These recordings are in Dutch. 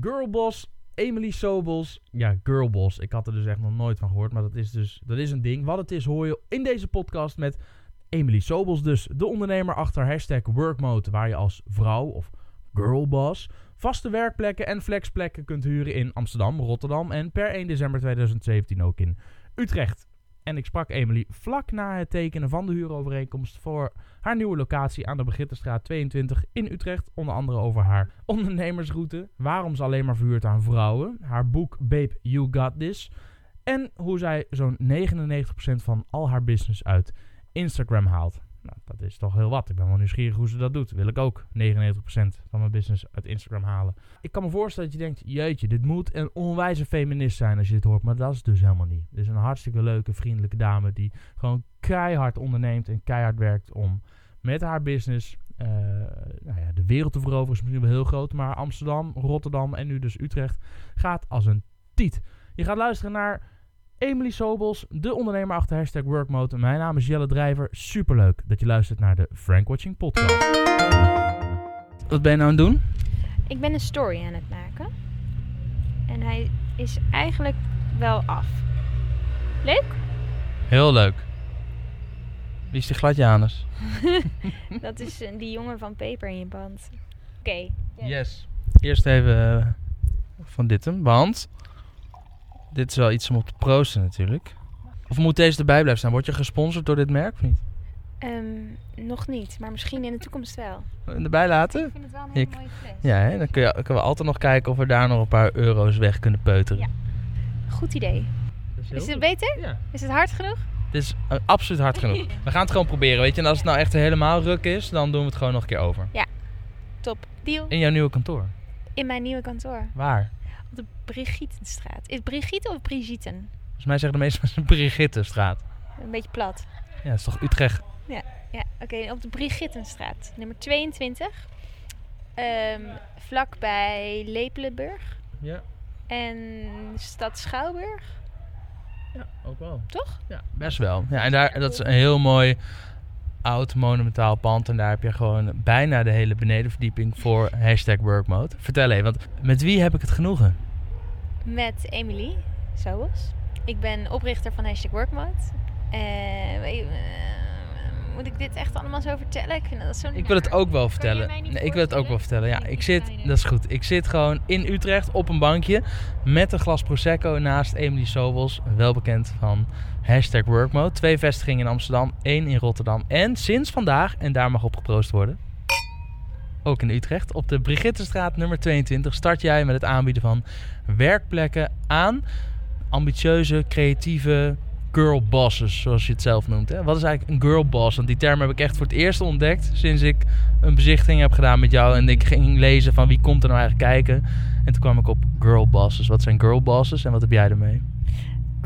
Girlboss, Emily Sobels. Ja, Girlboss. Ik had er dus echt nog nooit van gehoord. Maar dat is dus dat is een ding. Wat het is hoor je in deze podcast met Emily Sobels. Dus de ondernemer achter hashtag Workmode. Waar je als vrouw of girlboss vaste werkplekken en flexplekken kunt huren in Amsterdam, Rotterdam en per 1 december 2017 ook in Utrecht. En ik sprak Emily vlak na het tekenen van de huurovereenkomst voor haar nieuwe locatie aan de Begitterstraat 22 in Utrecht. Onder andere over haar ondernemersroute, waarom ze alleen maar verhuurt aan vrouwen, haar boek Babe You Got This en hoe zij zo'n 99% van al haar business uit Instagram haalt. Nou, dat is toch heel wat. Ik ben wel nieuwsgierig hoe ze dat doet. Wil ik ook 99% van mijn business uit Instagram halen. Ik kan me voorstellen dat je denkt, jeetje, dit moet een onwijze feminist zijn als je dit hoort. Maar dat is dus helemaal niet. Dit is een hartstikke leuke, vriendelijke dame die gewoon keihard onderneemt en keihard werkt om met haar business uh, nou ja, de wereld te veroveren. Is misschien wel heel groot, maar Amsterdam, Rotterdam en nu dus Utrecht gaat als een tiet. Je gaat luisteren naar Emily Sobels, de ondernemer achter hashtag Workmode. Mijn naam is Jelle Drijver. Superleuk dat je luistert naar de Frank Watching podcast. Wat ben je nou aan het doen? Ik ben een story aan het maken. En hij is eigenlijk wel af. Leuk? Heel leuk. Wie is die gladjanus? dat is uh, die jongen van Peper in je band. Oké. Yes. Eerst even uh, van dit hem, want dit is wel iets om op te proosten natuurlijk. Of moet deze erbij blijven staan? Word je gesponsord door dit merk of niet? Um, nog niet, maar misschien in de toekomst wel. Erbij laten? Ik vind het wel een hele mooie fles. Ja, hè? dan kun je, kunnen we altijd nog kijken of we daar nog een paar euro's weg kunnen peuteren. Ja. Goed idee. Is, is het beter? Ja. Is het hard genoeg? Het is uh, absoluut hard genoeg. we gaan het gewoon proberen, weet je. En als het nou echt helemaal ruk is, dan doen we het gewoon nog een keer over. Ja, top. Deal. In jouw nieuwe kantoor? In mijn nieuwe kantoor. Waar? Op de Brigittenstraat. Is het Brigitte of Brigitten? Volgens mij zeggen de meeste mensen Brigittenstraat. Een beetje plat. Ja, dat is toch Utrecht? Ja, ja oké. Op de Brigittenstraat, nummer 22. Um, vlakbij Lepelenburg. Ja. En stad Schouwburg. Ja, ook wel. Toch? Ja, best wel. Ja, en daar, dat is een heel mooi oud monumentaal pand. En daar heb je gewoon bijna de hele benedenverdieping voor hashtag workmode. Vertel even, want met wie heb ik het genoegen? Met Emily Sobels. Ik ben oprichter van hashtag workmode. Uh, moet ik dit echt allemaal zo vertellen? Ik, vind dat zo ik wil het ook wel vertellen. Nee, ik wil het ook wel vertellen. Ja, ik zit, dat is goed. Ik zit gewoon in Utrecht op een bankje met een glas Prosecco naast Emily Sobels, wel bekend van hashtag Workmode. Twee vestigingen in Amsterdam, één in Rotterdam. En sinds vandaag, en daar mag op geproost worden, ook in Utrecht, op de Brigittenstraat nummer 22 start jij met het aanbieden van werkplekken aan ambitieuze, creatieve girl bosses, zoals je het zelf noemt. Hè? Wat is eigenlijk een girl boss? Want die term heb ik echt voor het eerst ontdekt sinds ik een bezichting heb gedaan met jou en ik ging lezen van wie komt er nou eigenlijk kijken. En toen kwam ik op girl bosses. Wat zijn girl bosses en wat heb jij ermee?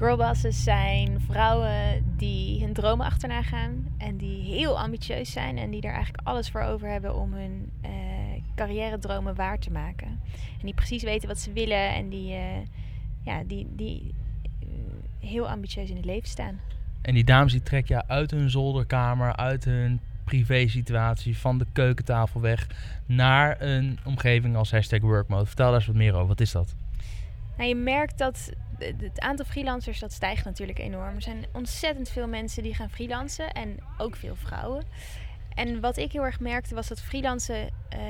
Girlbosses zijn vrouwen die hun dromen achterna gaan en die heel ambitieus zijn en die er eigenlijk alles voor over hebben om hun uh, carrière dromen waar te maken. En die precies weten wat ze willen en die, uh, ja, die, die uh, heel ambitieus in het leven staan. En die dames die trek je uit hun zolderkamer, uit hun privé-situatie, van de keukentafel weg naar een omgeving als hashtag workmode. Vertel daar eens wat meer over. Wat is dat? Nou, je merkt dat het aantal freelancers dat stijgt natuurlijk enorm. Er zijn ontzettend veel mensen die gaan freelancen en ook veel vrouwen. En wat ik heel erg merkte was dat freelancen uh,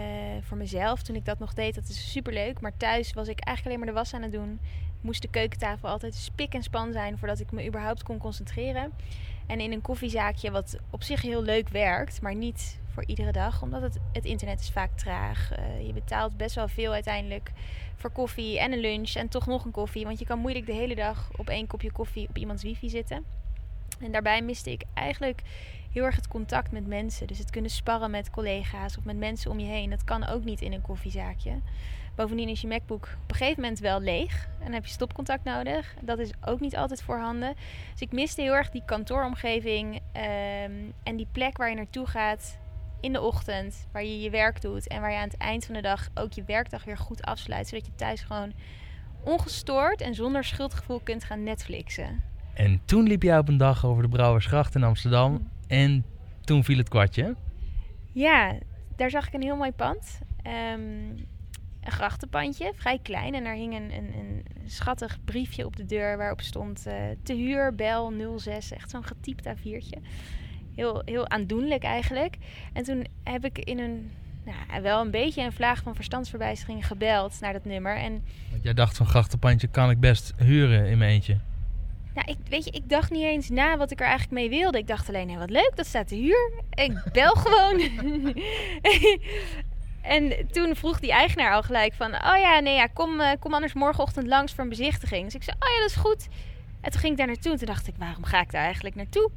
voor mezelf, toen ik dat nog deed, dat is superleuk. Maar thuis was ik eigenlijk alleen maar de was aan het doen. Moest de keukentafel altijd spik en span zijn voordat ik me überhaupt kon concentreren. En in een koffiezaakje, wat op zich heel leuk werkt, maar niet voor iedere dag, omdat het, het internet is vaak traag. Uh, je betaalt best wel veel uiteindelijk voor koffie en een lunch en toch nog een koffie. Want je kan moeilijk de hele dag op één kopje koffie op iemands wifi zitten. En daarbij miste ik eigenlijk heel erg het contact met mensen. Dus het kunnen sparren met collega's of met mensen om je heen. Dat kan ook niet in een koffiezaakje. Bovendien is je MacBook op een gegeven moment wel leeg. En dan heb je stopcontact nodig. Dat is ook niet altijd voorhanden. Dus ik miste heel erg die kantooromgeving. Um, en die plek waar je naartoe gaat in de ochtend. Waar je je werk doet. En waar je aan het eind van de dag ook je werkdag weer goed afsluit. Zodat je thuis gewoon ongestoord en zonder schuldgevoel kunt gaan Netflixen. En toen liep jij op een dag over de Brouwersgracht in Amsterdam. En toen viel het kwartje. Ja, daar zag ik een heel mooi pand. Um, een grachtenpandje, vrij klein. En daar hing een, een, een schattig briefje op de deur waarop stond eh, te huur, bel 06. Echt zo'n getypt A4'tje. Heel, heel aandoenlijk eigenlijk. En toen heb ik in een, nou, wel een beetje een vlaag van verstandsverbijstering gebeld naar dat nummer. En Want jij dacht van grachtenpandje kan ik best huren in mijn eentje. nou, ik, weet je, ik dacht niet eens na wat ik er eigenlijk mee wilde. Ik dacht alleen, hé, wat leuk, dat staat te huur. Ik bel gewoon. en toen vroeg die eigenaar al gelijk van... Oh ja, nee, ja, kom, eh, kom anders morgenochtend langs voor een bezichtiging. Dus ik zei, oh ja, dat is goed. En toen ging ik daar naartoe en toen dacht ik, waarom ga ik daar eigenlijk naartoe?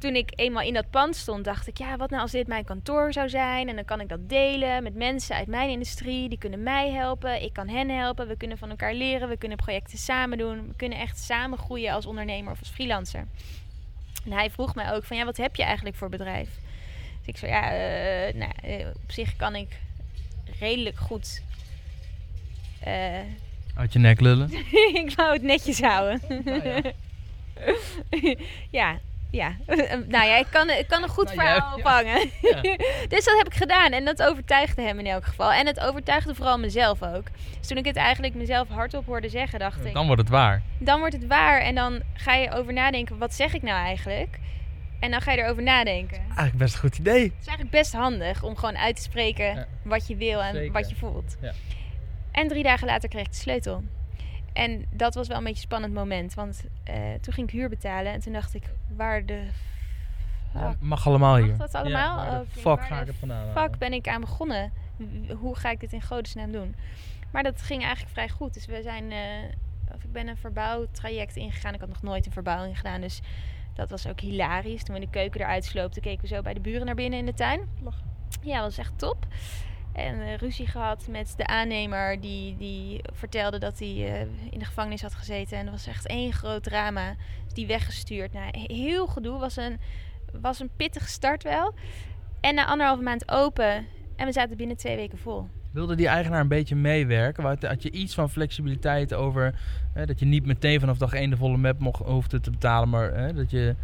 En toen ik eenmaal in dat pand stond, dacht ik... Ja, wat nou als dit mijn kantoor zou zijn? En dan kan ik dat delen met mensen uit mijn industrie. Die kunnen mij helpen, ik kan hen helpen. We kunnen van elkaar leren, we kunnen projecten samen doen. We kunnen echt samen groeien als ondernemer of als freelancer. En hij vroeg mij ook van, ja, wat heb je eigenlijk voor bedrijf? Dus ik zei, ja, eh, nou, eh, op zich kan ik redelijk goed... eh, Uit je nek lullen. ik wou het netjes houden. Nou ja, ja. nou ja, ik kan, ik kan een goed Nou, verhaal ja, ja. ophangen. Ja. dus dat heb ik gedaan en dat overtuigde hem in elk geval. En het overtuigde vooral mezelf ook. Dus toen ik het eigenlijk mezelf hardop hoorde zeggen, dacht ik... Dan wordt het waar. Dan wordt het waar en dan ga je over nadenken, wat zeg ik nou eigenlijk? En dan ga je erover nadenken. Eigenlijk best een goed idee. Het is eigenlijk best handig om gewoon uit te spreken Ja. wat je wil en Zeker. wat je voelt. Ja. En drie dagen later kreeg ik de sleutel. En dat was wel een beetje een spannend moment. Want eh, toen ging ik huur betalen. En toen dacht ik, waar de fuck, Mag allemaal hier. Mag dat allemaal? Ja, waar de Oké, fuck waar ga ik het vandaan fuck ben ik aan begonnen? Hoe ga ik dit in godesnaam doen? Maar dat ging eigenlijk vrij goed. Dus we zijn, eh, of ik ben een verbouwtraject ingegaan. Ik had nog nooit een verbouwing gedaan. Dus dat was ook hilarisch. Toen we de keuken eruit sloopten, keken we zo bij de buren naar binnen in de tuin. Ja, dat was echt top. En eh, ruzie gehad met de aannemer die, die vertelde dat hij eh, in de gevangenis had gezeten. En dat was echt één groot drama. Dus die weggestuurd. Nou, he- heel gedoe. Was een, was een pittige start wel. En na anderhalve maand open. En we zaten binnen twee weken vol. Wilde die eigenaar een beetje meewerken? Had- Had je iets van flexibiliteit over hè, dat je niet meteen vanaf dag één de volle map mocht, hoefde te betalen, maar hè, dat je,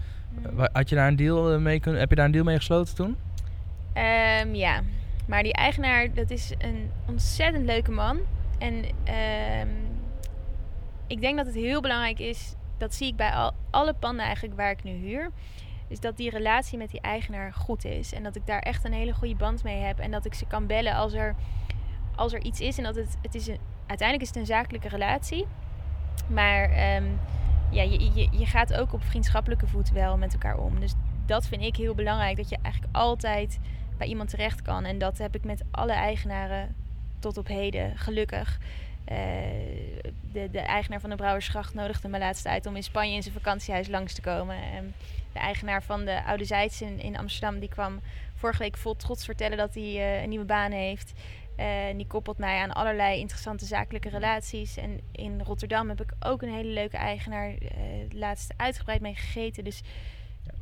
had je daar een deal eh, mee kunnen? Heb je daar een deal mee gesloten toen? Ehm, ja, maar die eigenaar, dat is een ontzettend leuke man. En ehm, ik denk dat het heel belangrijk is, dat zie ik bij al, alle panden eigenlijk waar ik nu huur. Is dat die relatie met die eigenaar goed is. En dat ik daar echt een hele goede band mee heb. En dat ik ze kan bellen als er, als er iets is. En dat het, het is een, uiteindelijk is het een zakelijke relatie. Maar ehm, ja, je, je, je gaat ook op vriendschappelijke voet wel met elkaar om. Dus dat vind ik heel belangrijk. Dat je eigenlijk altijd bij iemand terecht kan. En dat heb ik met alle eigenaren tot op heden, gelukkig. Eh, de, de eigenaar van de Brouwersgracht nodigde me laatst uit om in Spanje in zijn vakantiehuis langs te komen. En de eigenaar van de Oude Zijds in, in Amsterdam, die kwam vorige week vol trots vertellen dat hij eh, een nieuwe baan heeft. Eh, die koppelt mij aan allerlei interessante zakelijke relaties. En in Rotterdam heb ik ook een hele leuke eigenaar. laatst uitgebreid mee gegeten. Dus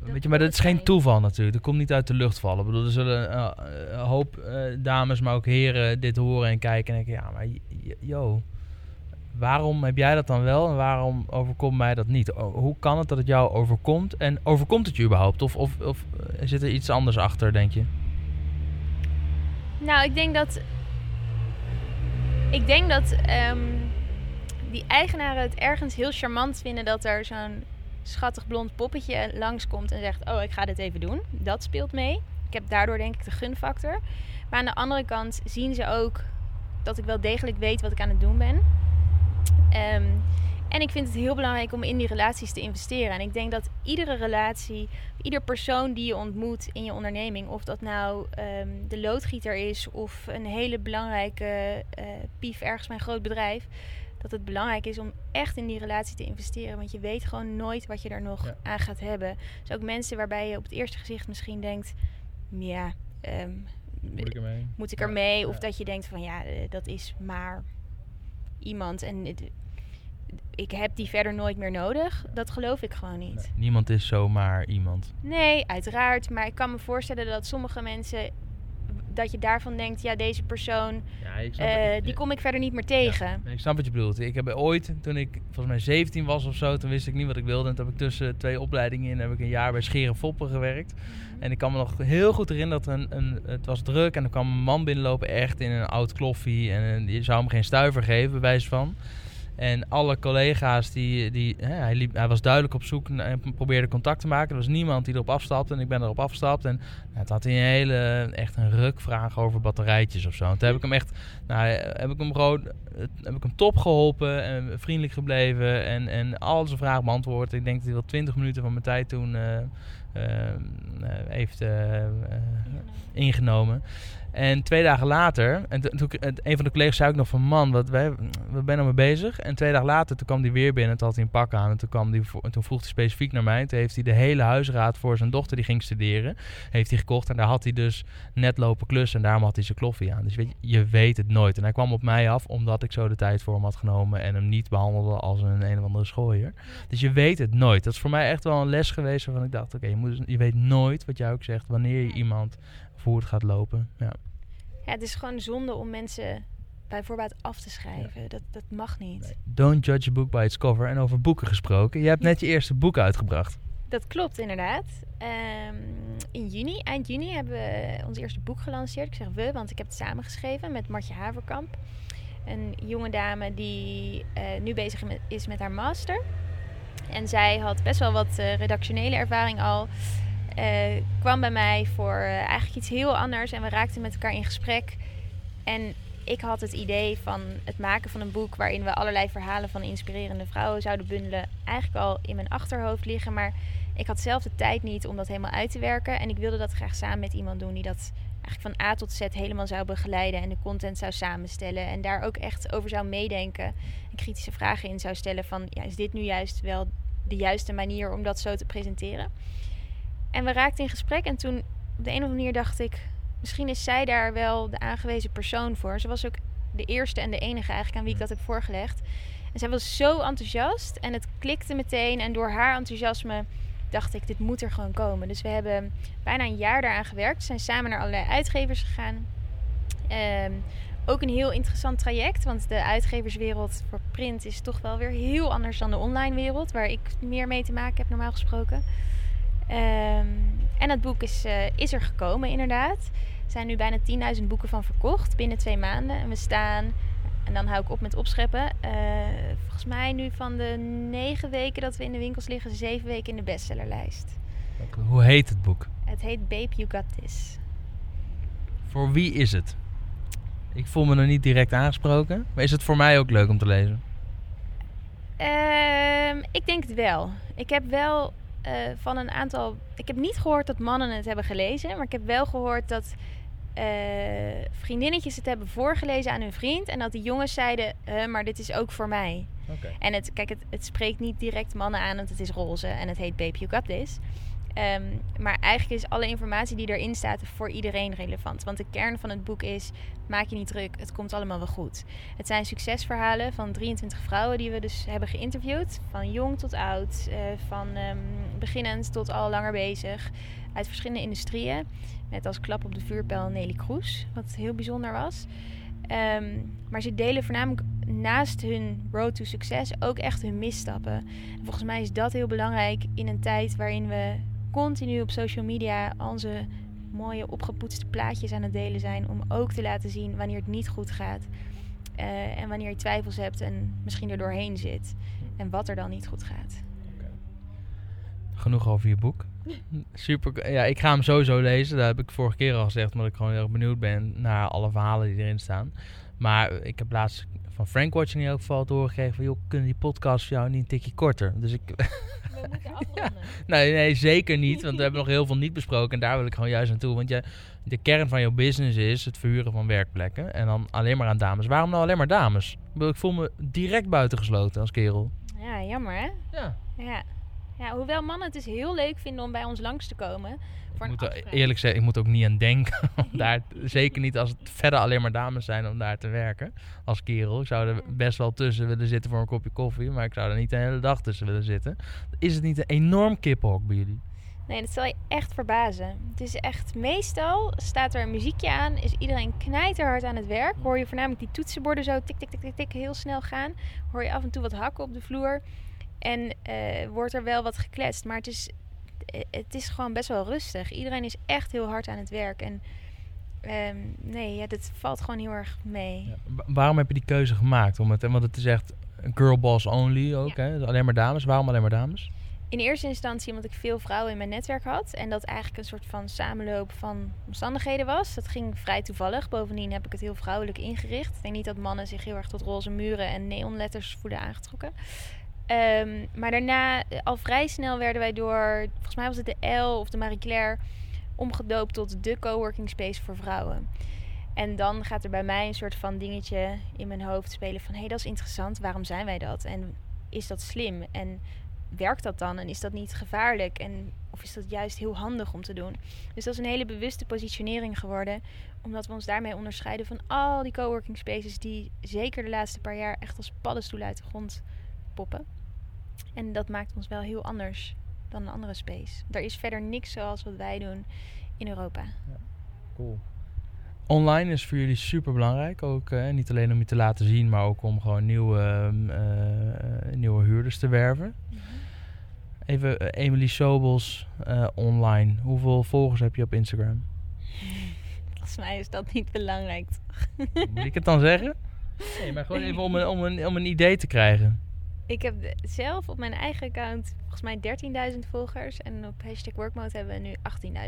Weet je, maar dat is geen toeval natuurlijk. Dat komt niet uit de lucht vallen. Ik bedoel, er zullen eh, een hoop eh, dames, maar ook heren dit horen en kijken en denken, ja, maar j- j- yo, waarom heb jij dat dan wel en waarom overkomt mij dat niet? O- Hoe kan het dat het jou overkomt en overkomt het je überhaupt? Of, of, of eh, zit er iets anders achter, denk je? Nou, ik denk dat. Ik denk dat ehm, die eigenaren het ergens heel charmant vinden dat er zo'n schattig blond poppetje langskomt en zegt: Oh, ik ga dit even doen. Dat speelt mee. Ik heb daardoor denk ik de gunfactor. Maar aan de andere kant zien ze ook dat ik wel degelijk weet wat ik aan het doen ben. Ehm, en ik vind het heel belangrijk om in die relaties te investeren. En ik denk dat iedere relatie, ieder persoon die je ontmoet in je onderneming, of dat nou ehm, de loodgieter is of een hele belangrijke eh, pief ergens bij een groot bedrijf, dat het belangrijk is om echt in die relatie te investeren. Want je weet gewoon nooit wat je er nog Ja. aan gaat hebben. Dus ook mensen waarbij je op het eerste gezicht misschien denkt, ja, ehm, ermee? moet ik Ja, ermee? Of ja. dat je denkt van ja, eh, dat is maar iemand en het- ik heb die verder nooit meer nodig. Dat geloof ik gewoon niet. niemand is zomaar iemand. Nee, uiteraard. Maar ik kan me voorstellen dat sommige mensen dat je daarvan denkt, ja, deze persoon, Ja, eh, die kom ik verder niet meer tegen. Ja, ik snap wat je bedoelt. Ik heb ooit, toen ik volgens mij 17 was of zo, toen wist ik niet wat ik wilde. En toen heb ik tussen twee opleidingen in heb ik een jaar bij Scheren Foppen gewerkt. En ik kan me nog heel goed herinneren dat een, een, het was druk en er kwam een man binnenlopen echt in een oud kloffie. En eh, je zou hem geen stuiver geven, bij wijze van. En alle collega's, die, die, hè, hij, liep, hij was duidelijk op zoek en probeerde contact te maken. Er was niemand die erop afstapte en ik ben erop afgestapt. En nou, toen had hij een hele, echt een rukvraag over batterijtjes of zo. En toen heb ik hem echt, nou, heb ik hem gewoon, heb ik hem top geholpen en vriendelijk gebleven. En, en al zijn vragen beantwoord. Ik denk dat hij wel 20 minuten van mijn tijd toen eh, eh, eh, heeft ingenomen. En twee dagen later, en to- toen, en een van de collega's zei ook nog van man, wat, wij, we ben er mee bezig. En twee dagen later, toen kwam hij weer binnen, toen had hij een pak aan. En toen, kwam die, en toen vroeg hij specifiek naar mij. Toen heeft hij de hele huisraad voor zijn dochter die ging studeren, heeft hij gekocht. En daar had hij dus net lopen klussen en daarom had hij zijn kloffie aan. Dus weet je, je weet het nooit. En hij kwam op mij af omdat ik zo de tijd voor hem had genomen en hem niet behandelde als een een of andere schooier. Dus je weet het nooit. Dat is voor mij echt wel een les geweest waarvan ik dacht, oké, je moet je weet nooit wat jij ook zegt wanneer je iemand voor het gaat lopen. Ja. Ja, het is gewoon zonde om mensen bij voorbaat af te schrijven. Dat, dat mag niet. Don't judge a book by its cover. En over boeken gesproken. Je hebt net je eerste boek uitgebracht. Dat klopt inderdaad. Ehm, in juni, eind juni, hebben we ons eerste boek gelanceerd. Ik zeg we, want ik heb het samengeschreven met Martje Haverkamp. Een jonge dame die eh, nu bezig is met haar master. En zij had best wel wat eh, redactionele ervaring al. Eh, kwam bij mij voor eh, eigenlijk iets heel anders. En we raakten met elkaar in gesprek. En ik had het idee van het maken van een boek waarin we allerlei verhalen van inspirerende vrouwen zouden bundelen. Eigenlijk al in mijn achterhoofd liggen. Maar ik had zelf de tijd niet om dat helemaal uit te werken. En ik wilde dat graag samen met iemand doen die dat eigenlijk van A tot Z helemaal zou begeleiden. En de content zou samenstellen. En daar ook echt over zou meedenken. En kritische vragen in zou stellen van ja, is dit nu juist wel de juiste manier om dat zo te presenteren? En we raakten in gesprek en toen op de een of andere manier dacht ik... misschien is zij daar wel de aangewezen persoon voor. Ze was ook de eerste en de enige eigenlijk aan wie ik dat heb voorgelegd. En zij was zo enthousiast en het klikte meteen. En door haar enthousiasme dacht ik, dit moet er gewoon komen. Dus we hebben bijna een jaar daaraan gewerkt. We zijn samen naar allerlei uitgevers gegaan. Ehm, ook een heel interessant traject, want de uitgeverswereld voor print is toch wel weer heel anders dan de online wereld, waar ik meer mee te maken heb normaal gesproken. Ehm, en het boek is, eh, is er gekomen, inderdaad. Er zijn nu bijna 10.000 boeken van verkocht binnen twee maanden. En we staan, en dan hou ik op met opscheppen, eh, volgens mij nu van de negen weken dat we in de winkels liggen, zeven weken in de bestsellerlijst. Hoe heet het boek? Het heet Babe You Got This. Voor wie is het? Ik voel me nog niet direct aangesproken. Maar is het voor mij ook leuk om te lezen? Ehm, ik denk het wel. Ik heb wel eh, van een aantal. Ik heb niet gehoord dat mannen het hebben gelezen, maar ik heb wel gehoord dat eh, vriendinnetjes het hebben voorgelezen aan hun vriend. En dat die jongens zeiden: "Eh, Maar dit is ook voor mij. En het, kijk, het, het spreekt niet direct mannen aan, want het is roze en het heet Baby You Got This. Ehm, maar eigenlijk is alle informatie die erin staat voor iedereen relevant. Want de kern van het boek is: maak je niet druk, het komt allemaal wel goed. Het zijn succesverhalen van 23 vrouwen die we dus hebben geïnterviewd. Van jong tot oud, eh, van ehm, beginnend tot al langer bezig. Uit verschillende industrieën. Met als klap op de vuurpijl Nelly Kroes, wat heel bijzonder was. Ehm, maar ze delen voornamelijk naast hun road to succes ook echt hun misstappen. En volgens mij is dat heel belangrijk in een tijd waarin we continu op social media onze mooie opgepoetste plaatjes aan het delen zijn. Om ook te laten zien wanneer het niet goed gaat. Eh, en wanneer je twijfels hebt en misschien er doorheen zit. En wat er dan niet goed gaat. Genoeg over je boek. Super. Ja, ik ga hem sowieso lezen. Dat heb ik vorige keer al gezegd, omdat ik gewoon heel erg benieuwd ben naar alle verhalen die erin staan. Maar ik heb laatst van Frank Watching in elk geval van... joh, kunnen die podcasts voor jou niet een tikje korter? Dus ik... We moeten afronden. nee, nee, zeker niet. Want we hebben nog heel veel niet besproken. En daar wil ik gewoon juist naartoe. Want je, de kern van jouw business is het verhuren van werkplekken. En dan alleen maar aan dames. Waarom nou alleen maar dames? Ik voel me direct buitengesloten als kerel. Ja, jammer hè? Ja. Ja. Ja. Hoewel mannen het dus heel leuk vinden om bij ons langs te komen. Voor Ik moet er afspraak. eerlijk zeggen, ik moet ook niet aan denken. Om daar, zeker niet als het verder alleen maar dames zijn om daar te werken. Als kerel. Ik zou er best wel tussen willen zitten voor een kopje koffie. Maar ik zou er niet de hele dag tussen willen zitten. Is het niet een enorm kippenhok bij jullie? Nee, dat zal je echt verbazen. Het is echt, meestal staat er een muziekje aan, is iedereen knijterhard aan het werk. Hoor je voornamelijk die toetsenborden zo tik, tik, tik, tik, tik heel snel gaan. Hoor je af en toe wat hakken op de vloer. En eh, wordt er wel wat gekletst, maar het is, eh, het is gewoon best wel rustig. Iedereen is echt heel hard aan het werk. En ehm, nee, ja, dat valt gewoon heel erg mee. Ja, wa- waarom heb je die keuze gemaakt? Om het, want het is echt een girl boss only ook, Ja. hè? Dus Alleen maar dames. Waarom alleen maar dames? In eerste instantie omdat ik veel vrouwen in mijn netwerk had. En dat eigenlijk een soort van samenloop van omstandigheden was. Dat ging vrij toevallig. Bovendien heb ik het heel vrouwelijk ingericht. Ik denk niet dat mannen zich heel erg tot roze muren en neonletters voelen aangetrokken. Ehm, maar daarna, eh, al vrij snel werden wij door, volgens mij was het de L of de Marie Claire, omgedoopt tot de coworking space voor vrouwen. En dan gaat er bij mij een soort van dingetje in mijn hoofd spelen van... hé, hey, dat is interessant, waarom zijn wij dat? En is dat slim? En werkt dat dan? En is dat niet gevaarlijk? En, of is dat juist heel handig om te doen? Dus dat is een hele bewuste positionering geworden. Omdat we ons daarmee onderscheiden van al die coworking spaces... die zeker de laatste paar jaar echt als paddenstoelen uit de grond poppen. En dat maakt ons wel heel anders dan een andere space. Er is verder niks zoals wat wij doen in Europa. Cool. Online is voor jullie super belangrijk. Ook eh, niet alleen om je te laten zien, maar ook om gewoon nieuwe, ehm, eh, nieuwe huurders te werven. Even eh, Emily Sobels eh, online. Hoeveel volgers heb je op Instagram? Volgens mij is dat niet belangrijk. Moet ik het dan zeggen? Nee, maar gewoon even om een, om een, om een idee te krijgen. Ik heb zelf op mijn eigen account volgens mij 13.000 volgers. En op hashtag workmode hebben we nu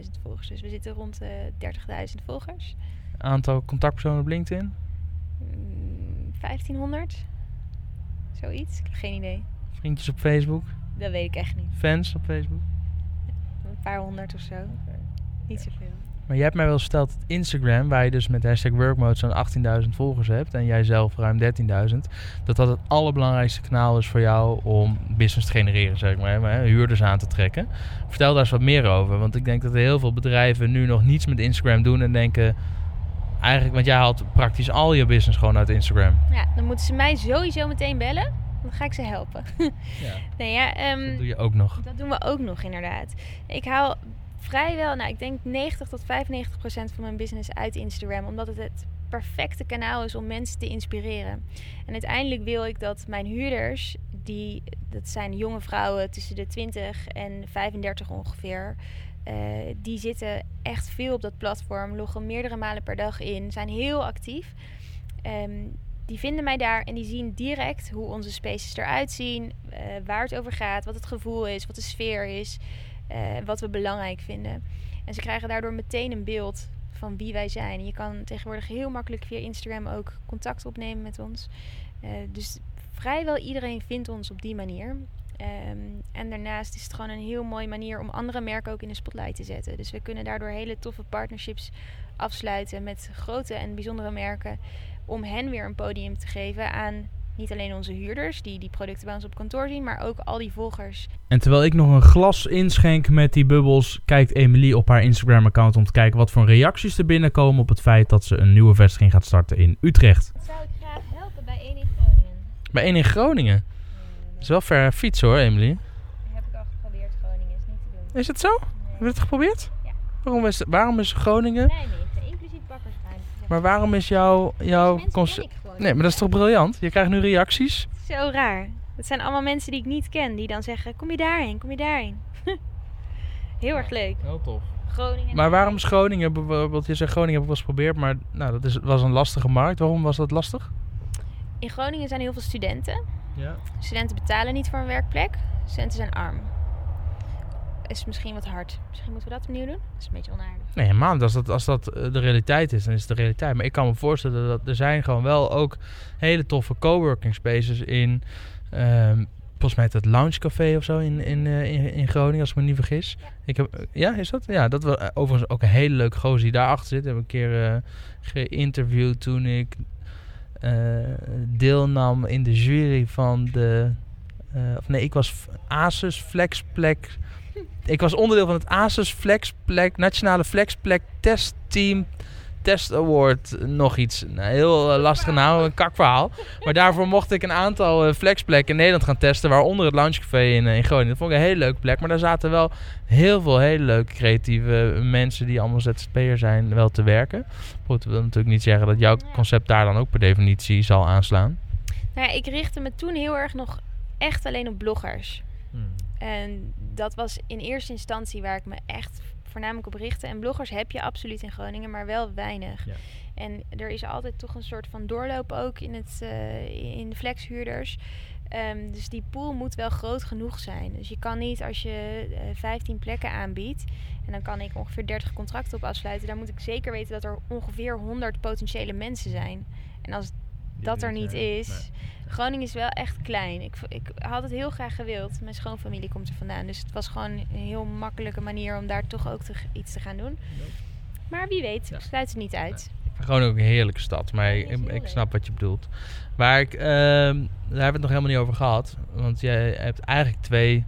18.000 volgers. Dus we zitten rond de 30.000 volgers. Aantal contactpersonen op LinkedIn? Mm, 1500? Zoiets? Ik heb geen idee. Vriendjes op Facebook? Dat weet ik echt niet. Fans op Facebook? Een paar honderd of zo. Niet zoveel. Maar je hebt mij wel verteld dat Instagram, waar je dus met hashtag workmode zo'n 18.000 volgers hebt en jij zelf ruim 13.000, dat dat het allerbelangrijkste kanaal is voor jou om business te genereren, zeg maar, hè, huurders aan te trekken. Vertel daar eens wat meer over, want ik denk dat er heel veel bedrijven nu nog niets met Instagram doen en denken, eigenlijk, want jij haalt praktisch al je business gewoon uit Instagram. Ja, dan moeten ze mij sowieso meteen bellen. Dan ga ik ze helpen. Ja. nee, ja, ehm, Dat doe je ook nog. Dat doen we ook nog inderdaad. Ik haal vrijwel, nou ik denk 90 tot 95 procent van mijn business uit Instagram. Omdat het het perfecte kanaal is om mensen te inspireren. En uiteindelijk wil ik dat mijn huurders, die, dat zijn jonge vrouwen tussen de 20 en 35 ongeveer. eh, die zitten echt veel op dat platform, loggen meerdere malen per dag in, zijn heel actief. Ehm, die vinden mij daar en die zien direct hoe onze spaces eruit zien, eh, waar het over gaat, wat het gevoel is, wat de sfeer is, eh, wat we belangrijk vinden. En ze krijgen daardoor meteen een beeld van wie wij zijn. Je kan tegenwoordig heel makkelijk via Instagram ook contact opnemen met ons. Eh, dus vrijwel iedereen vindt ons op die manier. Ehm, en daarnaast is het gewoon een heel mooie manier om andere merken ook in de spotlight te zetten. Dus we kunnen daardoor hele toffe partnerships afsluiten met grote en bijzondere merken. Om hen weer een podium te geven aan niet alleen onze huurders die die producten bij ons op kantoor zien, maar ook al die volgers. En terwijl ik nog een glas inschenk met die bubbels, kijkt Emily op haar Instagram-account om te kijken wat voor reacties er binnenkomen op het feit dat ze een nieuwe vestiging gaat starten in Utrecht. Dat zou ik graag helpen bij 1 in Groningen. Bij één in Groningen. Dat is wel ver fiets hoor, Emily. heb ik al geprobeerd, Groningen is niet te doen. Is het zo? Hebben we het geprobeerd? Ja. Waarom is, waarom is Groningen? Nijmegen, inclusief bakkersruimte. Maar waarom is jouw, jouw concept... Nee, maar dat is toch briljant? Je krijgt nu reacties. Zo raar. Het zijn allemaal mensen die ik niet ken, die dan zeggen: Kom je daarheen, kom je daarheen. Heel erg leuk. Heel tof. Groningen. Maar waarom is Groningen bijvoorbeeld? Je zegt Groningen heb ik wel eens geprobeerd, maar nou, dat is, was een lastige markt. Waarom was dat lastig? In Groningen zijn heel veel studenten. Ja. Studenten betalen niet voor een werkplek. Studenten zijn arm. Is misschien wat hard. Misschien moeten we dat opnieuw doen. Dat is een beetje onaardig. Nee, man, als dat, als dat eh, de realiteit is, dan is het de realiteit. Maar ik kan me voorstellen dat er zijn gewoon wel ook hele toffe coworking spaces in. ehm, volgens mij het Lounge Café of zo in, in, eh, in, in Groningen, als ik me niet vergis. Ja. Ik heb, eh, ja, is dat? Ja, dat was overigens ook een hele leuke gozer die daarachter zit. Ik heb een keer geïnterviewd toen ik deelnam in de jury van de... of nee, ik was Asus Flexplek ik was onderdeel van het Asus Flexplek, nationale Flexplek testteam Test Award nog iets. Een heel uh, lastig naam, een kakverhaal. Maar daarvoor mocht ik een aantal uh, flexplekken in Nederland gaan testen. Waaronder het Loungecafé in, in Groningen. Dat vond ik een hele leuke plek. Maar daar zaten wel heel veel hele leuke creatieve mensen die allemaal ZZP'er zijn wel te werken. Goed, dat wil natuurlijk niet zeggen dat jouw concept daar dan ook per definitie zal aanslaan. Nou ja, ik richtte me toen heel erg nog echt alleen op bloggers. Hmm. En dat was in eerste instantie waar ik me echt voornamelijk op richtte. En bloggers heb je absoluut in Groningen, maar wel weinig. Ja. En er is altijd toch een soort van doorloop ook in, het, uh, in de flexhuurders. Um, dus die pool moet wel groot genoeg zijn. Dus je kan niet als je uh, eh, 15 plekken aanbiedt. En dan kan ik ongeveer 30 contracten op afsluiten. Dan moet ik zeker weten dat er ongeveer 100 potentiële mensen zijn. En als dat er niet is. Groningen is wel echt klein. Ik, ik had het heel graag gewild. Mijn schoonfamilie komt er vandaan. Dus het was gewoon een heel makkelijke manier om daar toch ook te, iets te gaan doen. Maar wie weet, ik sluit het niet uit. Gewoon ook een heerlijke stad, maar ik, ik, snap wat je bedoelt. Waar ik, uh, daar hebben we het nog helemaal niet over gehad. Want jij hebt eigenlijk twee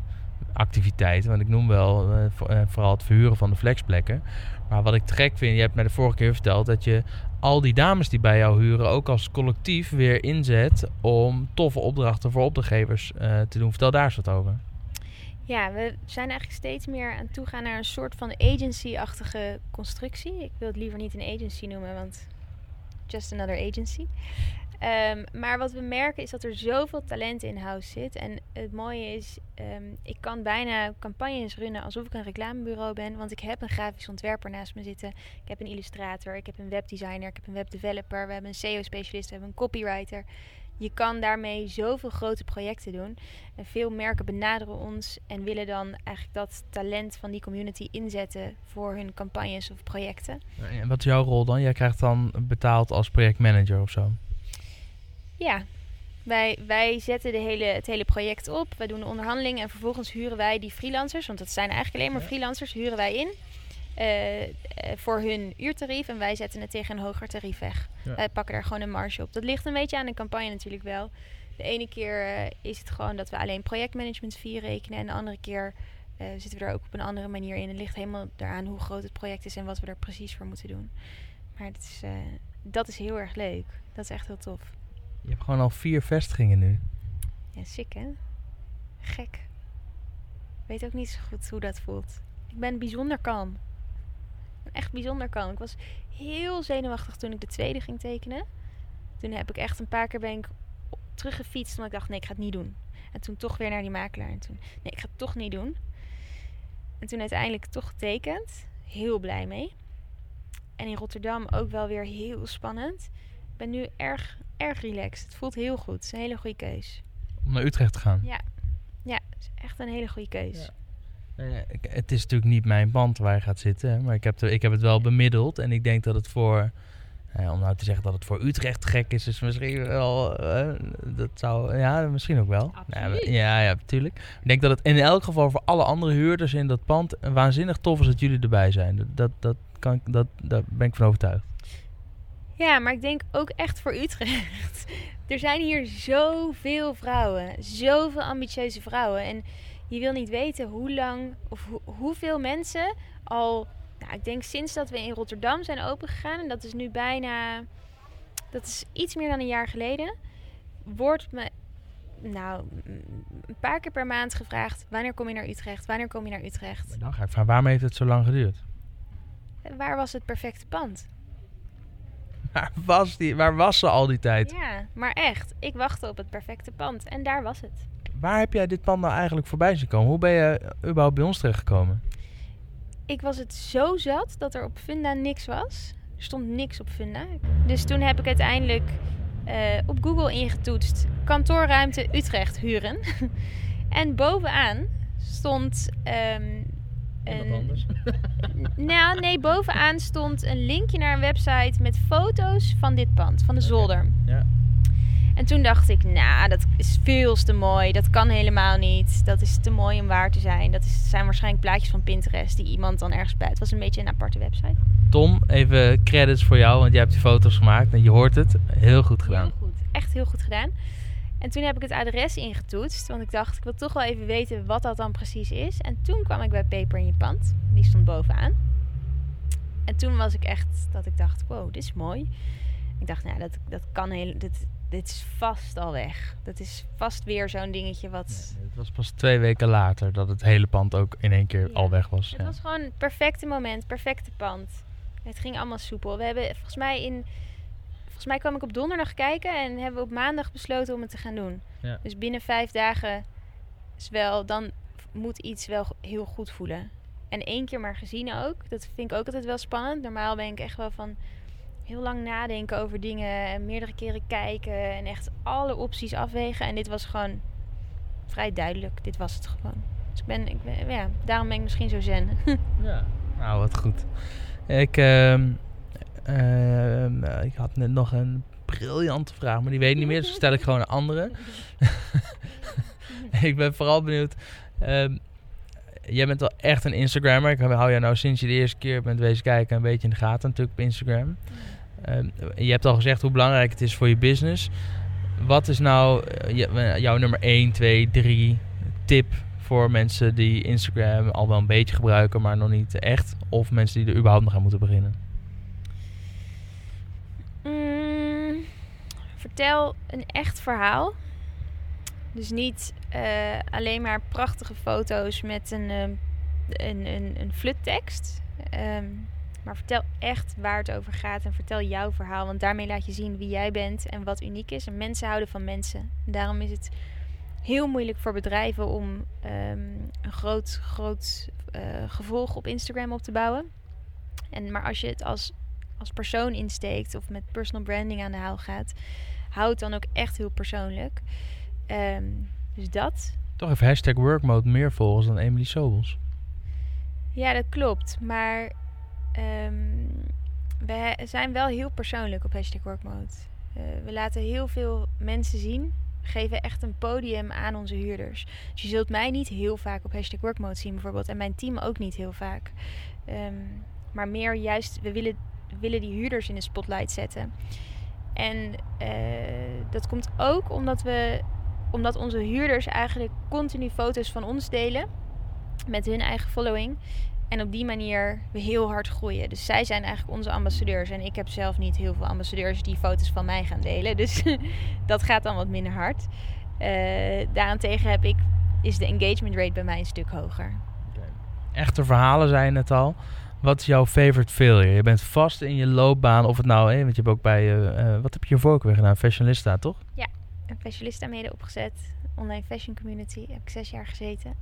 activiteiten. Want ik noem wel uh, vooral het verhuren van de flexplekken. Maar wat ik te gek vind, je hebt mij de vorige keer verteld dat je al die dames die bij jou huren ook als collectief weer inzet om toffe opdrachten voor opdrachtgevers uh, te doen. Vertel daar eens wat over. Ja, we zijn eigenlijk steeds meer aan toe gaan naar een soort van agency-achtige constructie. Ik wil het liever niet een agency noemen, want just another agency. Um, maar wat we merken is dat er zoveel talent in house zit. En het mooie is, um, ik kan bijna campagnes runnen alsof ik een reclamebureau ben. Want ik heb een grafisch ontwerper naast me zitten. Ik heb een illustrator, ik heb een webdesigner, ik heb een webdeveloper. We hebben een SEO-specialist, we hebben een copywriter. Je kan daarmee zoveel grote projecten doen. En veel merken benaderen ons en willen dan eigenlijk dat talent van die community inzetten voor hun campagnes of projecten. En wat is jouw rol dan? Jij krijgt dan betaald als projectmanager of zo? Ja, wij, wij zetten de hele, het hele project op. Wij doen de onderhandeling en vervolgens huren wij die freelancers, want dat zijn eigenlijk alleen maar freelancers, huren wij in. Uh, voor hun uurtarief en wij zetten het tegen een hoger tarief weg. Wij pakken daar gewoon een marge op. Dat ligt een beetje aan de campagne natuurlijk wel. De ene keer uh, is het gewoon dat we alleen projectmanagement fee rekenen en de andere keer zitten we er ook op een andere manier in. Het ligt helemaal eraan hoe groot het project is en wat we er precies voor moeten doen. Maar dat is, dat is heel erg leuk. Dat is echt heel tof. Je hebt gewoon al vier vestigingen nu. Ja, sick hè? Gek. Weet ook niet zo goed hoe dat voelt. Ik ben bijzonder kalm. echt bijzonder kalm. Ik was heel zenuwachtig toen ik de tweede ging tekenen. Toen heb ik echt een paar keer ben ik teruggefietst. Omdat ik dacht, nee, ik ga het niet doen. En toen toch weer naar die makelaar. En toen, nee, ik ga het toch niet doen. En toen uiteindelijk toch getekend. Heel blij mee. En in Rotterdam ook wel weer heel spannend. Ik ben nu erg erg relaxed. Het voelt heel goed. Het is een hele goede keus. Om naar Utrecht te gaan? Ja. Ja, het is echt een hele goede keus. Ja. het is natuurlijk niet mijn band waar je gaat zitten. Maar ik heb, ik heb het wel bemiddeld. En ik denk dat het voor... Eh, om nou te zeggen dat het voor Utrecht gek is, is misschien wel. Eh, dat zou. Ja, misschien ook wel. Ja, ja, natuurlijk. Ik denk dat het in elk geval voor alle andere huurders in dat pand waanzinnig tof is dat jullie erbij zijn. Dat, dat, kan, dat, daar ben ik van overtuigd. Ja, maar ik denk ook echt voor Utrecht. er zijn hier zoveel vrouwen. Zoveel ambitieuze vrouwen. En je wil niet weten hoe lang of hoeveel mensen al. Nou, ik denk sinds dat we in Rotterdam zijn opengegaan. En dat is nu bijna. Dat is iets meer dan een jaar geleden. Wordt me. Nou, een paar keer per maand gevraagd: wanneer kom je naar Utrecht? Wanneer kom je naar Utrecht? dan ga ik vragen: waarom heeft het zo lang geduurd? Waar was het perfecte pand? Waar was, die, waar was ze al die tijd? Ja, maar echt. Ik wachtte op het perfecte pand en daar was het. Waar heb jij dit pand nou eigenlijk voorbij zien komen? Hoe ben je überhaupt bij ons terechtgekomen? Ik was het zo zat dat er op Funda niks was. Er stond niks op Funda. Dus toen heb ik uiteindelijk uh, op Google ingetoetst kantoorruimte Utrecht huren. en bovenaan stond um, en, anders? nou, nee, bovenaan stond een linkje naar een website met foto's van dit pand, van de zolder. Ja. En toen dacht ik, nou, dat is veel te mooi. Dat kan helemaal niet. Dat is te mooi om waar te zijn. Dat is, zijn waarschijnlijk plaatjes van Pinterest die iemand dan ergens bij. Het was een beetje een aparte website. Tom, even credits voor jou, want jij hebt die foto's gemaakt en je hoort het. Heel goed gedaan. Heel goed. Echt heel goed gedaan. En toen heb ik het adres ingetoetst, want ik dacht, ik wil toch wel even weten wat dat dan precies is. En toen kwam ik bij Paper in je pand. Die stond bovenaan. En toen was ik echt dat ik dacht, wow, dit is mooi. Ik dacht, nou, dat, dat kan heel, dit, dit is vast al weg. Dat is vast weer zo'n dingetje wat... het was pas twee weken later dat het hele pand ook in één keer Ja. al weg was. Het ja. was gewoon het perfecte moment, perfecte pand. Het ging allemaal soepel. We hebben volgens mij in... Volgens mij kwam ik op donderdag kijken en hebben we op maandag besloten om het te gaan doen. Ja. Dus binnen vijf dagen is wel, dan moet iets wel heel goed voelen. En één keer maar gezien ook. Dat vind ik ook altijd wel spannend. Normaal ben ik echt wel van heel lang nadenken over dingen en meerdere keren kijken en echt alle opties afwegen. En dit was gewoon vrij duidelijk. Dit was het gewoon. Dus ik ben, ik ben ja, daarom ben ik misschien zo zen. Ja. Nou, wat goed. Ik, ehm, ehm, eh, ik had net nog een briljante vraag, maar die weet ik niet meer. Dus stel ik gewoon een andere. ik ben vooral benieuwd. ehm, jij bent wel echt een Instagrammer. Ik hou jou nou sinds je de eerste keer bent wezen kijken een beetje in de gaten natuurlijk op Instagram. Ehm, je hebt al gezegd hoe belangrijk het is voor je business. Wat is nou eh, je- jouw nummer 1, 2, 3 tip voor mensen die Instagram al wel een beetje gebruiken, maar nog niet echt? Of mensen die er überhaupt nog aan moeten beginnen? Mm, vertel een echt verhaal. Dus niet eh, alleen maar prachtige foto's met een, ehm, een, een, een fluttekst. Ehm, maar vertel echt waar het over gaat en vertel jouw verhaal. Want daarmee laat je zien wie jij bent en wat uniek is. En mensen houden van mensen. Daarom is het heel moeilijk voor bedrijven om ehm, een groot, groot eh, gevolg op Instagram op te bouwen. En, maar als je het als als persoon insteekt of met personal branding aan de haal gaat, houd het dan ook echt heel persoonlijk. Ehm, dus dat. Toch even hashtag workmode meer volgers dan Emily Sobels. Ja, dat klopt. Maar ehm, we zijn wel heel persoonlijk op hashtag workmode. Eh, we laten heel veel mensen zien. We geven echt een podium aan onze huurders. Dus je zult mij niet heel vaak op hashtag workmode zien bijvoorbeeld. En mijn team ook niet heel vaak. Ehm, maar meer juist, we willen, we willen die huurders in de spotlight zetten. En eh, dat komt ook omdat we omdat onze huurders eigenlijk continu foto's van ons delen met hun eigen following. En op die manier we heel hard groeien. Dus zij zijn eigenlijk onze ambassadeurs. En ik heb zelf niet heel veel ambassadeurs die foto's van mij gaan delen. Dus dat gaat dan wat minder hard. Eh, daarentegen heb ik, is de engagement rate bij mij een stuk hoger. Echte verhalen zijn het al. Wat is jouw favorite failure? Je bent vast in je loopbaan, of het nou, hè, want je hebt ook bij, eh, eh, wat heb je hiervoor ook weer gedaan? Fashionista, toch? Een fashionista mede opgezet. Online fashion community. Heb ik zes jaar gezeten.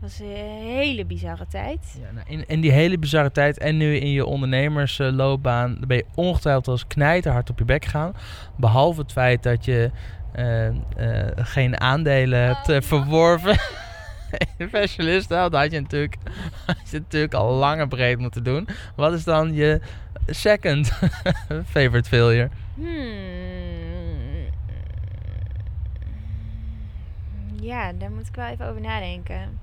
was een hele bizarre tijd. Ja, nou, in, in die hele bizarre tijd en nu in je ondernemersloopbaan ben je ongetwijfeld als knijterhard op je bek gegaan. Behalve het feit dat je eh, eh, geen aandelen hebt eh, verworven. Fashionista, dat had je, natuurlijk, had je natuurlijk al lang en breed moeten doen. Wat is dan je second favorite failure? Hmm. Ja, daar moet ik wel even over nadenken.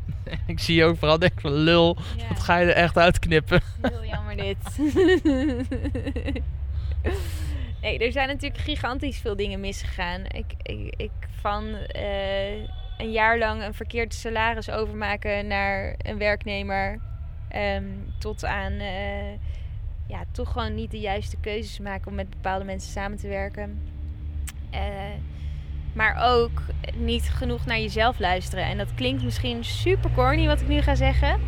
Ik zie je ook vooral denken van lul, Ja, wat ga je er echt uitknippen? heel jammer dit. nee, er zijn natuurlijk gigantisch veel dingen misgegaan. Ik, ik, ik van eh, een jaar lang een verkeerd salaris overmaken naar een werknemer. ehm, tot aan eh, ja, toch gewoon niet de juiste keuzes maken om met bepaalde mensen samen te werken. Eh, maar ook niet genoeg naar jezelf luisteren. En dat klinkt misschien super corny wat ik nu ga zeggen.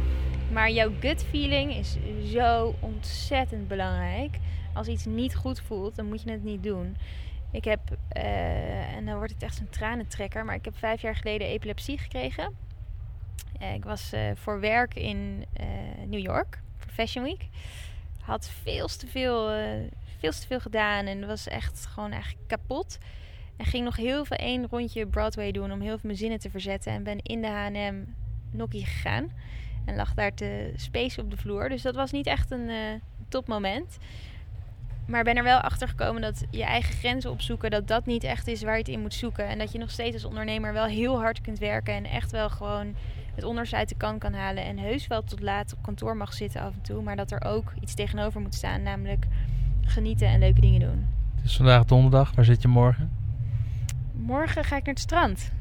Maar jouw gut feeling is zo ontzettend belangrijk. Als iets niet goed voelt, dan moet je het niet doen. Ik heb, eh, en dan wordt het echt zo'n tranentrekker, maar ik heb vijf jaar geleden epilepsie gekregen. Eh, ik was eh, voor werk in New York, voor Fashion Week. Had veel te veel, veel te veel gedaan en was echt gewoon eigenlijk kapot. En ging nog heel veel één rondje Broadway doen om heel veel mijn zinnen te verzetten. En ben in de H&M nokkie gegaan. En lag daar te space op de vloer. Dus dat was niet echt een topmoment. Maar ben er wel achter gekomen dat je eigen grenzen opzoeken, dat dat niet echt is waar je het in moet zoeken. En dat je nog steeds als ondernemer wel heel hard kunt werken en echt wel gewoon het onderste uit de kan kan halen. En heus wel tot laat op kantoor mag zitten af en toe. Maar dat er ook iets tegenover moet staan, namelijk genieten en leuke dingen doen. Het is vandaag donderdag, waar zit je morgen? Morgen ga ik naar het strand.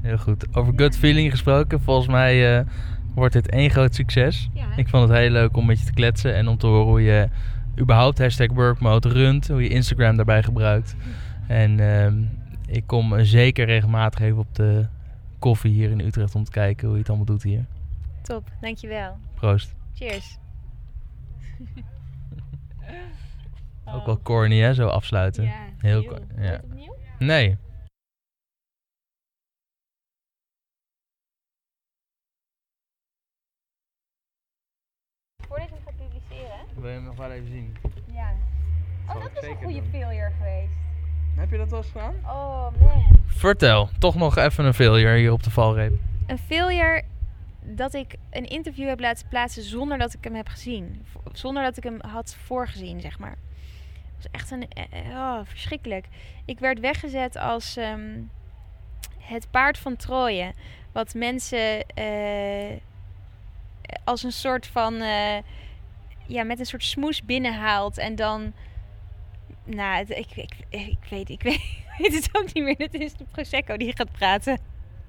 Heel goed. Over gut feeling gesproken, volgens mij eh, wordt dit één groot succes. Ja? Ik vond het heel leuk om met je te kletsen en om te horen hoe je überhaupt hashtag workmode runt. Hoe je Instagram daarbij gebruikt. En ehm, ik kom zeker regelmatig even op de koffie hier in Utrecht om te kijken hoe je het allemaal doet hier. Top, dankjewel. Proost. Cheers. Ook wel corny hè, zo afsluiten. Ja, Heel heel. ja. Nee. Voordat je het gaat publiceren. Wil je hem nog wel even zien? Ja. Oh, dat is een goede doen. failure geweest. Heb je dat wel eens gedaan? Oh man. Vertel, toch nog even een failure hier op de valreep. Een failure dat ik een interview heb laten plaatsen zonder dat ik hem heb gezien. Zonder dat ik hem had voorgezien, zeg maar. Het was echt een... eh, eh, Oh, verschrikkelijk. Ik werd weggezet als ehm, het paard van Troje. Wat mensen eh, als een soort van... eh, ja, met een soort smoes binnenhaalt. En dan... Nou, het- ik, ik, ik, weet, ik weet, ik weet het ook niet meer. Het is de Prosecco die gaat praten.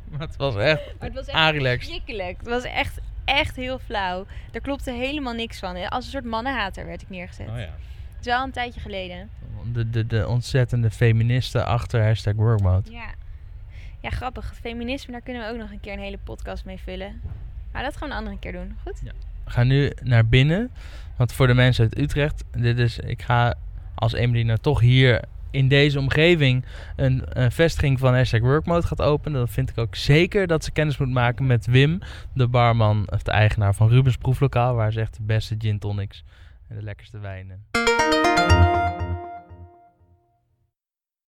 Maar het was echt Maar het was echt Arilex. verschrikkelijk. Het was echt, echt heel flauw. Daar klopte helemaal niks van. Als een soort mannenhater werd ik neergezet. Oh ja. Het is wel een tijdje geleden. De, de, de ontzettende feministen achter hashtag workmode. Ja. Ja, grappig. Het feminisme, daar kunnen we ook nog een keer een hele podcast mee vullen. Maar dat gaan we een andere keer doen. Goed? We gaan nu naar binnen. Want voor de mensen uit Utrecht, dit is, ik ga als Emily nou toch hier in deze omgeving een, een vestiging van hashtag workmode gaat openen. Dan vind ik ook zeker dat ze kennis moet maken met Wim, de barman of de eigenaar van Rubens Proeflokaal. Waar ze echt de beste gin tonics en de lekkerste wijnen.